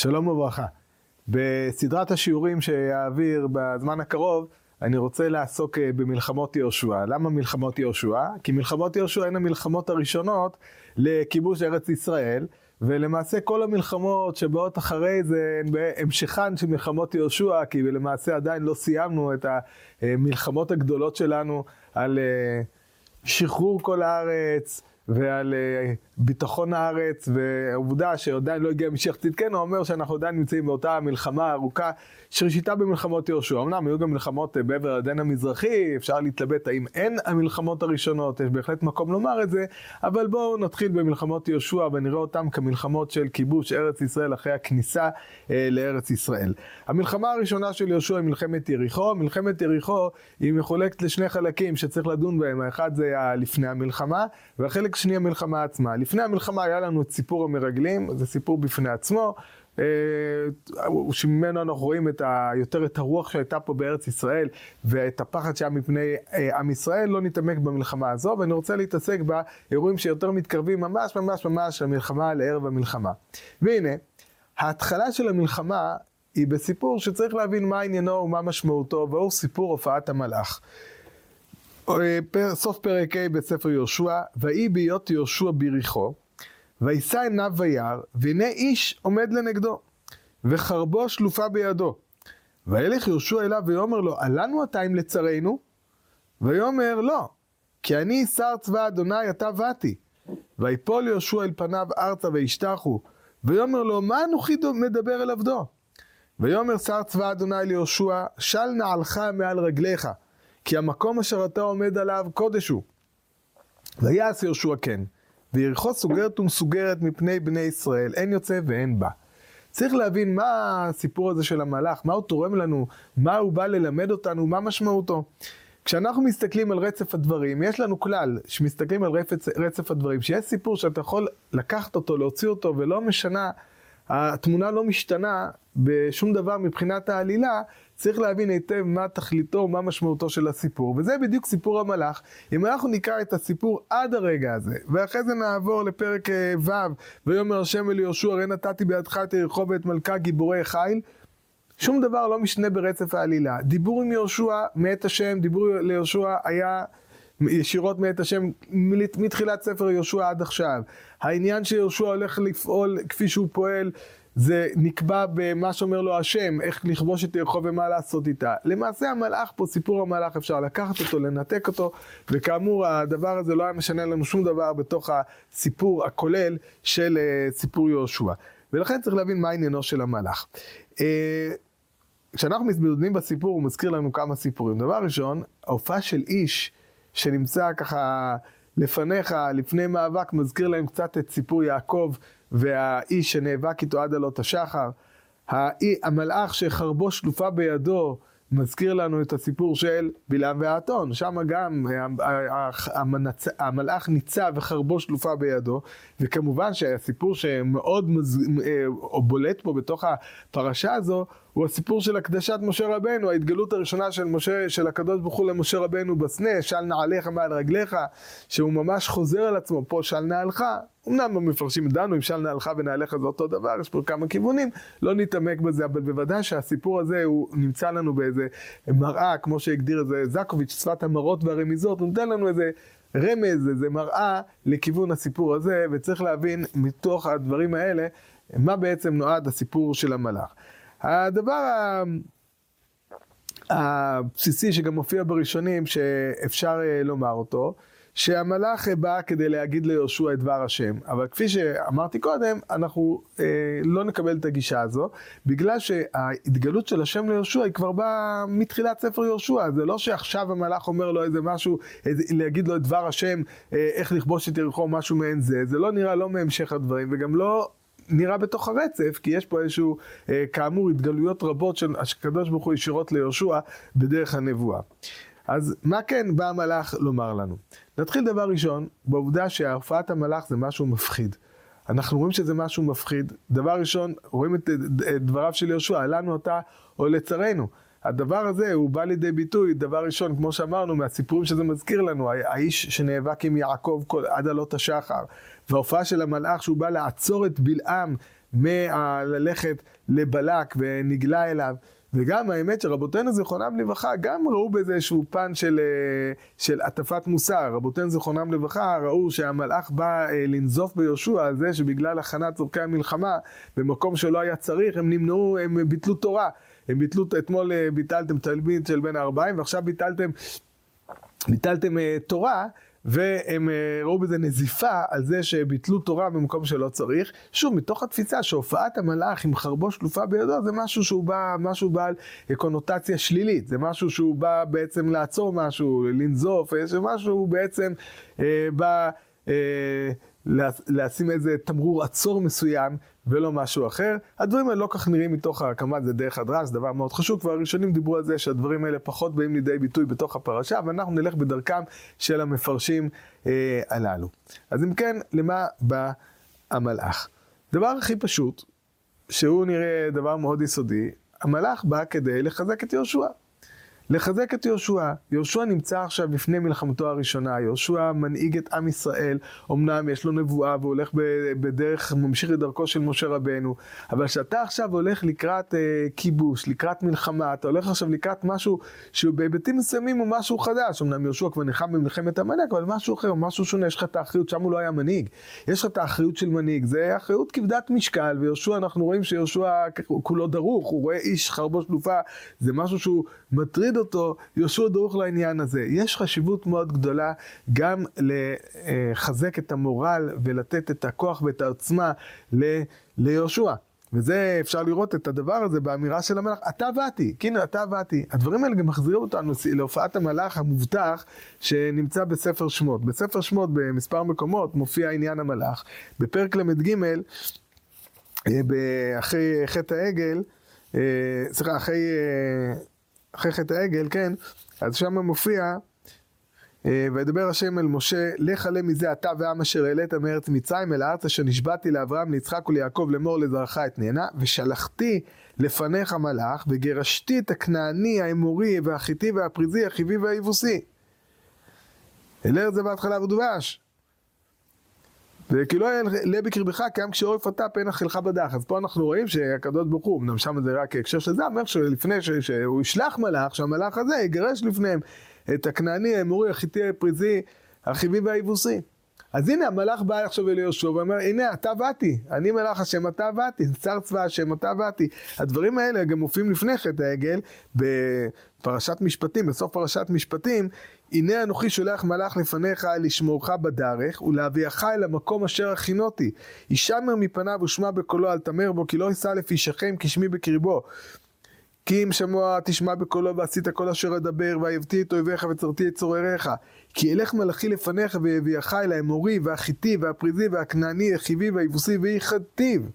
שלום וברכה. בסדרת השיעורים שאעביר בזמן הקרוב, אני רוצה לעסוק אה, במלחמות יהושע. למה מלחמות יהושע? כי מלחמות יהושע הן המלחמות הראשונות לכיבוש ארץ ישראל, ולמעשה כל המלחמות שבאות אחרי זה הן בהמשכן של מלחמות יהושע, כי למעשה עדיין לא סיימנו את המלחמות הגדולות שלנו על אה, שחרור כל הארץ. ועל uh, ביטחון הארץ, והעובדה שעדיין לא הגיע משיח צדקנו, אומר שאנחנו עדיין נמצאים באותה מלחמה ארוכה שראשיתה במלחמות יהושע. אמנם היו גם מלחמות uh, בעבר הירדן המזרחי, אפשר להתלבט האם אין המלחמות הראשונות, יש בהחלט מקום לומר את זה, אבל בואו נתחיל במלחמות יהושע ונראה אותם כמלחמות של כיבוש ארץ ישראל אחרי הכניסה uh, לארץ ישראל. המלחמה הראשונה של יהושע היא מלחמת יריחו. מלחמת יריחו היא מחולקת לשני חלקים שצריך לדון בהם, האחד זה לפני המלחמה, והחלק שני המלחמה עצמה. לפני המלחמה היה לנו את סיפור המרגלים, זה סיפור בפני עצמו, אה, שממנו אנחנו רואים את ה, יותר את הרוח שהייתה פה בארץ ישראל ואת הפחד שהיה מפני אה, עם ישראל, לא נתעמק במלחמה הזו, ואני רוצה להתעסק באירועים שיותר מתקרבים ממש ממש ממש למלחמה, לערב המלחמה. והנה, ההתחלה של המלחמה היא בסיפור שצריך להבין מה עניינו ומה משמעותו, והוא סיפור הופעת המלאך. סוף פרק ה' בספר יהושע, ויהי בהיות יהושע ביריחו, וישא עיניו וירא, והנה איש עומד לנגדו, וחרבו שלופה בידו. וילך יהושע אליו ויאמר לו, עלנו אתה אם לצרינו? ויאמר לא, כי אני שר צבא אדוני אתה באתי. ויפול יהושע אל פניו ארצה וישתחו, ויאמר לו, מה אנוכי מדבר אל עבדו? ויאמר שר צבא אדוני ליהושע, של נעלך מעל רגליך. כי המקום אשר אתה עומד עליו קודש הוא. ויעש יהושע כן, ויריחו סוגרת ומסוגרת מפני בני ישראל, אין יוצא ואין בא. צריך להבין מה הסיפור הזה של המלאך, מה הוא תורם לנו, מה הוא בא ללמד אותנו, מה משמעותו. כשאנחנו מסתכלים על רצף הדברים, יש לנו כלל שמסתכלים על רצף, רצף הדברים, שיש סיפור שאתה יכול לקחת אותו, להוציא אותו, ולא משנה, התמונה לא משתנה בשום דבר מבחינת העלילה, צריך להבין היטב מה תכליתו, מה משמעותו של הסיפור, וזה בדיוק סיפור המלאך. אם אנחנו נקרא את הסיפור עד הרגע הזה, ואחרי זה נעבור לפרק אה, ו', ויאמר השם אל יהושע, הרי נתתי בידך את יריחו ואת מלכה גיבורי חיל, שום דבר לא משנה ברצף העלילה. דיבור עם יהושע מאת השם, דיבור ליהושע היה ישירות מאת השם מתחילת ספר יהושע עד עכשיו. העניין שיהושע הולך לפעול כפי שהוא פועל זה נקבע במה שאומר לו השם, איך לכבוש את ירחו ומה לעשות איתה. למעשה המלאך פה, סיפור המלאך, אפשר לקחת אותו, לנתק אותו, וכאמור הדבר הזה לא היה משנה לנו שום דבר בתוך הסיפור הכולל של uh, סיפור יהושע. ולכן צריך להבין מה עניינו של המלאך. Uh, כשאנחנו מתמודדים בסיפור, הוא מזכיר לנו כמה סיפורים. דבר ראשון, ההופעה של איש שנמצא ככה לפניך, לפני מאבק, מזכיר להם קצת את סיפור יעקב. והאיש שנאבק איתו עד עלות השחר, המלאך שחרבו שלופה בידו, מזכיר לנו את הסיפור של בלעם והאתון, שם גם המלאך ניצב וחרבו שלופה בידו, וכמובן שהסיפור שמאוד מז... אה, בולט פה בתוך הפרשה הזו, הוא הסיפור של הקדשת משה רבנו, ההתגלות הראשונה של משה, של הקדוש ברוך הוא למשה רבנו בסנה, של נעליך מעל רגליך, שהוא ממש חוזר על עצמו, פה של נעלך, אמנם המפרשים דנו אם של נעלך ונעליך זה אותו דבר, יש פה כמה כיוונים, לא נתעמק בזה, אבל בוודאי שהסיפור הזה הוא נמצא לנו באיזה מראה, כמו שהגדיר את זה זקוביץ', שפת המראות והרמיזות, נותן לנו איזה רמז, איזה מראה לכיוון הסיפור הזה, וצריך להבין מתוך הדברים האלה, מה בעצם נועד הסיפור של המלאך. הדבר הבסיסי שגם מופיע בראשונים, שאפשר אה, לומר אותו, שהמלאך בא כדי להגיד ליהושע את דבר השם. אבל כפי שאמרתי קודם, אנחנו אה, לא נקבל את הגישה הזו, בגלל שההתגלות של השם ליהושע היא כבר באה מתחילת ספר יהושע. זה לא שעכשיו המלאך אומר לו איזה משהו, איזה, להגיד לו את דבר השם, אה, איך לכבוש את יריחו, משהו מעין זה. זה לא נראה לא מהמשך הדברים, וגם לא נראה בתוך הרצף, כי יש פה איזשהו, אה, כאמור, התגלויות רבות של הקדוש ברוך הוא ישירות ליהושע בדרך הנבואה. אז מה כן בא המלאך לומר לנו? נתחיל דבר ראשון, בעובדה שהופעת המלאך זה משהו מפחיד. אנחנו רואים שזה משהו מפחיד. דבר ראשון, רואים את, את דבריו של יהושע, לנו אתה או לצרינו. הדבר הזה הוא בא לידי ביטוי, דבר ראשון, כמו שאמרנו, מהסיפורים שזה מזכיר לנו, האיש שנאבק עם יעקב עד עלות השחר, וההופעה של המלאך שהוא בא לעצור את בלעם מללכת לבלק ונגלה אליו. וגם האמת שרבותינו זיכרונם לברכה גם ראו בזה איזשהו פן של, אה, של הטפת מוסר. רבותינו זיכרונם לברכה ראו שהמלאך בא אה, לנזוף ביהושע על זה שבגלל הכנת צורכי המלחמה במקום שלא היה צריך הם נמנעו, הם ביטלו תורה. הם ביטלו, אתמול אה, ביטלתם תלמיד של בין הארבעים ועכשיו ביטלתם, ביטלתם תורה. והם אה, ראו בזה נזיפה על זה שביטלו תורה במקום שלא צריך. שוב, מתוך התפיסה שהופעת המלאך עם חרבו שלופה בידו, זה משהו שהוא בא, משהו בעל קונוטציה שלילית. זה משהו שהוא בא בעצם לעצור משהו, לנזוף, זה משהו בעצם אה, בא... אה, לשים איזה תמרור עצור מסוים ולא משהו אחר. הדברים האלה לא כך נראים מתוך ההקמה, זה דרך הדרש, זה דבר מאוד חשוב. כבר הראשונים דיברו על זה שהדברים האלה פחות באים לידי ביטוי בתוך הפרשה, ואנחנו נלך בדרכם של המפרשים אה, הללו. אז אם כן, למה בא המלאך? דבר הכי פשוט, שהוא נראה דבר מאוד יסודי, המלאך בא כדי לחזק את יהושע. לחזק את יהושע. יהושע נמצא עכשיו לפני מלחמתו הראשונה, יהושע מנהיג את עם ישראל, אמנם יש לו נבואה והוא הולך בדרך, ממשיך את דרכו של משה רבנו, אבל כשאתה עכשיו הולך לקראת אה, כיבוש, לקראת מלחמה, אתה הולך עכשיו לקראת משהו שבהיבטים מסוימים הוא משהו חדש, אמנם יהושע כבר נלחם במלחמת עמלק, אבל משהו אחר, משהו שונה, יש לך את האחריות, שם הוא לא היה מנהיג, יש לך את האחריות של מנהיג, זה אחריות כבדת משקל, ויהושע, אנחנו רואים שיהושע כולו דרוך, הוא רואה איש חרבו שלופה, זה משהו שהוא מטריד אותו, יהושע דרוך לעניין הזה. יש חשיבות מאוד גדולה גם לחזק את המורל ולתת את הכוח ואת העוצמה ליהושע. וזה, אפשר לראות את הדבר הזה באמירה של המלאך, אתה ואתי, כן, אתה ואתי. הדברים האלה גם מחזירים אותנו להופעת המלאך המובטח שנמצא בספר שמות. בספר שמות במספר מקומות מופיע עניין המלאך. בפרק ל"ג, אה, אחרי חטא העגל, אה, סליחה, אחרי אה, אחרי חטא העגל, כן, אז שם מופיע, אה, וידבר השם אל משה, לך עלה מזה אתה ועם אשר העלית מארץ מצרים אל הארץ אשר נשבעתי לאברהם, ליצחק וליעקב לאמור לזרעך את נהנה, ושלחתי לפניך מלאך, וגירשתי את הכנעני, האמורי, והחיטי, והפריזי, החיבי והיבוסי. אל זה בהתחלה ודבש. וכי לא יעלה בקרבך גם כשעורף אתה פן אכלך בדח. אז פה אנחנו רואים שהקדוש ברוך הוא, אמנם שם זה רק הקשר של זה, אומר שלפני שהוא ישלח מלאך, שהמלאך הזה יגרש לפניהם את הכנעני, האמורי, החיטי, הפריזי, החיבי והיבוסי. אז הנה המלאך בא עכשיו אל יהושע ואומר, הנה אתה באתי, אני מלאך השם אתה באתי, שר צבא השם אתה באתי. הדברים האלה גם מופיעים לפני חטא העגל בפרשת משפטים, בסוף פרשת משפטים, הנה אנוכי שולח מלאך לפניך לשמורך בדרך ולהביאך אל המקום אשר הכינותי. ישמר מפניו ושמע בקולו אל תמר בו כי לא יישא לפי שכם כשמי בקרבו. כי אם שמוע תשמע בקולו ועשית כל אשר אדבר ואהבתי את אויביך וצרתי את צורריך. כי אלך מלאכי לפניך ויביאך אל האמורי והחיטי והפריזי והכנעני החיבי והיבוסי ויחטיב.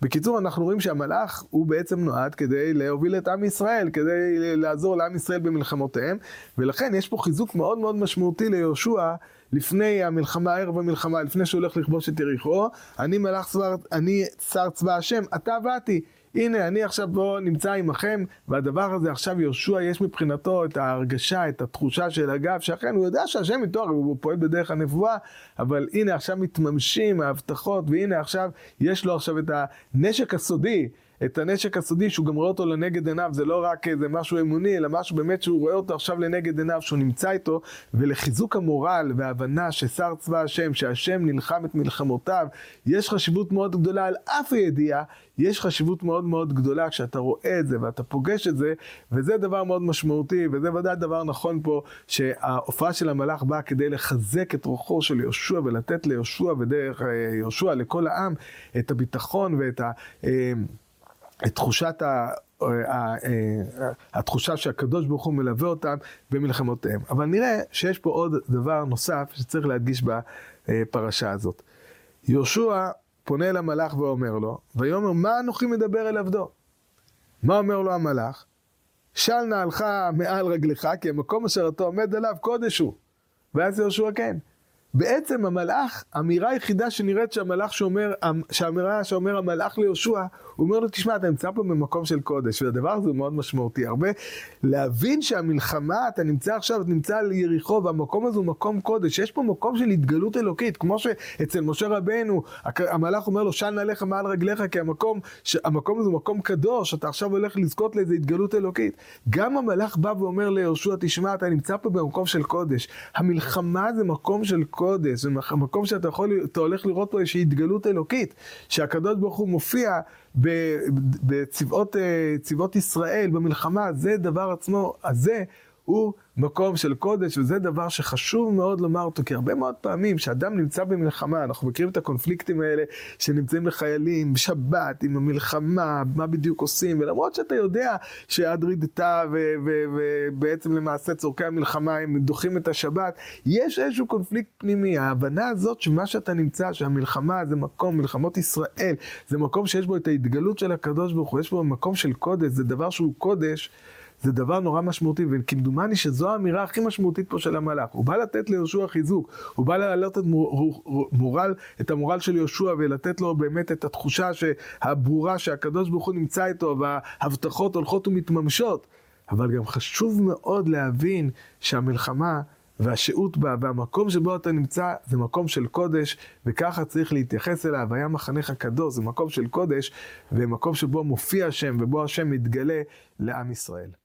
בקיצור, אנחנו רואים שהמלאך הוא בעצם נועד כדי להוביל את עם ישראל, כדי לעזור לעם ישראל במלחמותיהם, ולכן יש פה חיזוק מאוד מאוד משמעותי ליהושע לפני המלחמה, ערב המלחמה, לפני שהוא הולך לכבוש את יריחו, אני מלאך צבא, אני שר צבא השם, אתה באתי. הנה, אני עכשיו פה נמצא עמכם, והדבר הזה עכשיו יהושע, יש מבחינתו את ההרגשה, את התחושה של הגב, שאכן הוא יודע שהשם איתו, הוא פועל בדרך הנבואה, אבל הנה עכשיו מתממשים ההבטחות, והנה עכשיו יש לו עכשיו את הנשק הסודי. את הנשק הסודי שהוא גם רואה אותו לנגד עיניו, זה לא רק איזה משהו אמוני, אלא משהו באמת שהוא רואה אותו עכשיו לנגד עיניו, שהוא נמצא איתו, ולחיזוק המורל וההבנה ששר צבא השם, שהשם נלחם את מלחמותיו, יש חשיבות מאוד גדולה על אף הידיעה, יש חשיבות מאוד מאוד גדולה כשאתה רואה את זה ואתה פוגש את זה, וזה דבר מאוד משמעותי, וזה ודאי דבר נכון פה, שההופעה של המלאך באה כדי לחזק את רוחו של יהושע ולתת ליהושע ודרך אה, יהושע לכל העם את הביטחון ואת ה... אה, את תחושת ה... אה, התחושה שהקדוש ברוך הוא מלווה אותם במלחמותיהם. אבל נראה שיש פה עוד דבר נוסף שצריך להדגיש בפרשה הזאת. יהושע פונה אל המלאך ואומר לו, ויאמר מה אנוכי מדבר אל עבדו? מה אומר לו המלאך? של נעלך מעל רגלך, כי המקום אשר אתה עומד עליו קודש הוא. ואז יהושע כן. בעצם המלאך, האמירה היחידה שנראית שהמלאך שאומר, שהאמירה שאומר המלאך ליהושע, הוא אומר לו, תשמע, אתה נמצא פה במקום של קודש, והדבר הזה הוא מאוד משמעותי. הרבה, להבין שהמלחמה, אתה נמצא עכשיו, אתה נמצא על יריחו, והמקום הזה הוא מקום קודש, יש פה מקום של התגלות אלוקית, כמו שאצל משה רבנו, המלאך אומר לו, שן עליך מעל רגליך, כי המקום, המקום הזה הוא מקום קדוש, אתה עכשיו הולך לזכות לאיזו התגלות אלוקית. גם המלאך בא ואומר ליהושע, תשמע, אתה נמצא פה במקום של קודש. המלחמה זה מקום של קודש, זה מקום שאתה יכול, אתה הולך לראות פה איזושהי התגלות אלוקית, שהקדוש ברוך הוא מופיע בצבאות אה, ישראל, במלחמה, זה דבר עצמו, הזה הוא מקום של קודש, וזה דבר שחשוב מאוד לומר אותו, כי הרבה מאוד פעמים שאדם נמצא במלחמה, אנחנו מכירים את הקונפליקטים האלה שנמצאים לחיילים בשבת, עם המלחמה, מה בדיוק עושים, ולמרות שאתה יודע שעד רידתה ובעצם למעשה צורכי המלחמה הם דוחים את השבת, יש איזשהו קונפליקט פנימי, ההבנה הזאת שמה שאתה נמצא, שהמלחמה זה מקום, מלחמות ישראל, זה מקום שיש בו את ההתגלות של הקדוש ברוך הוא, יש בו מקום של קודש, זה דבר שהוא קודש. זה דבר נורא משמעותי, וכמדומני שזו האמירה הכי משמעותית פה של המלאך. הוא בא לתת ליהושע חיזוק, הוא בא להעלות את, מורל, את המורל של יהושע ולתת לו באמת את התחושה הברורה שהקדוש ברוך הוא נמצא איתו וההבטחות הולכות ומתממשות. אבל גם חשוב מאוד להבין שהמלחמה והשהות בה והמקום שבו אתה נמצא זה מקום של קודש וככה צריך להתייחס אליו. היה מחנך קדוש, זה מקום של קודש ומקום שבו מופיע השם ובו השם מתגלה לעם ישראל.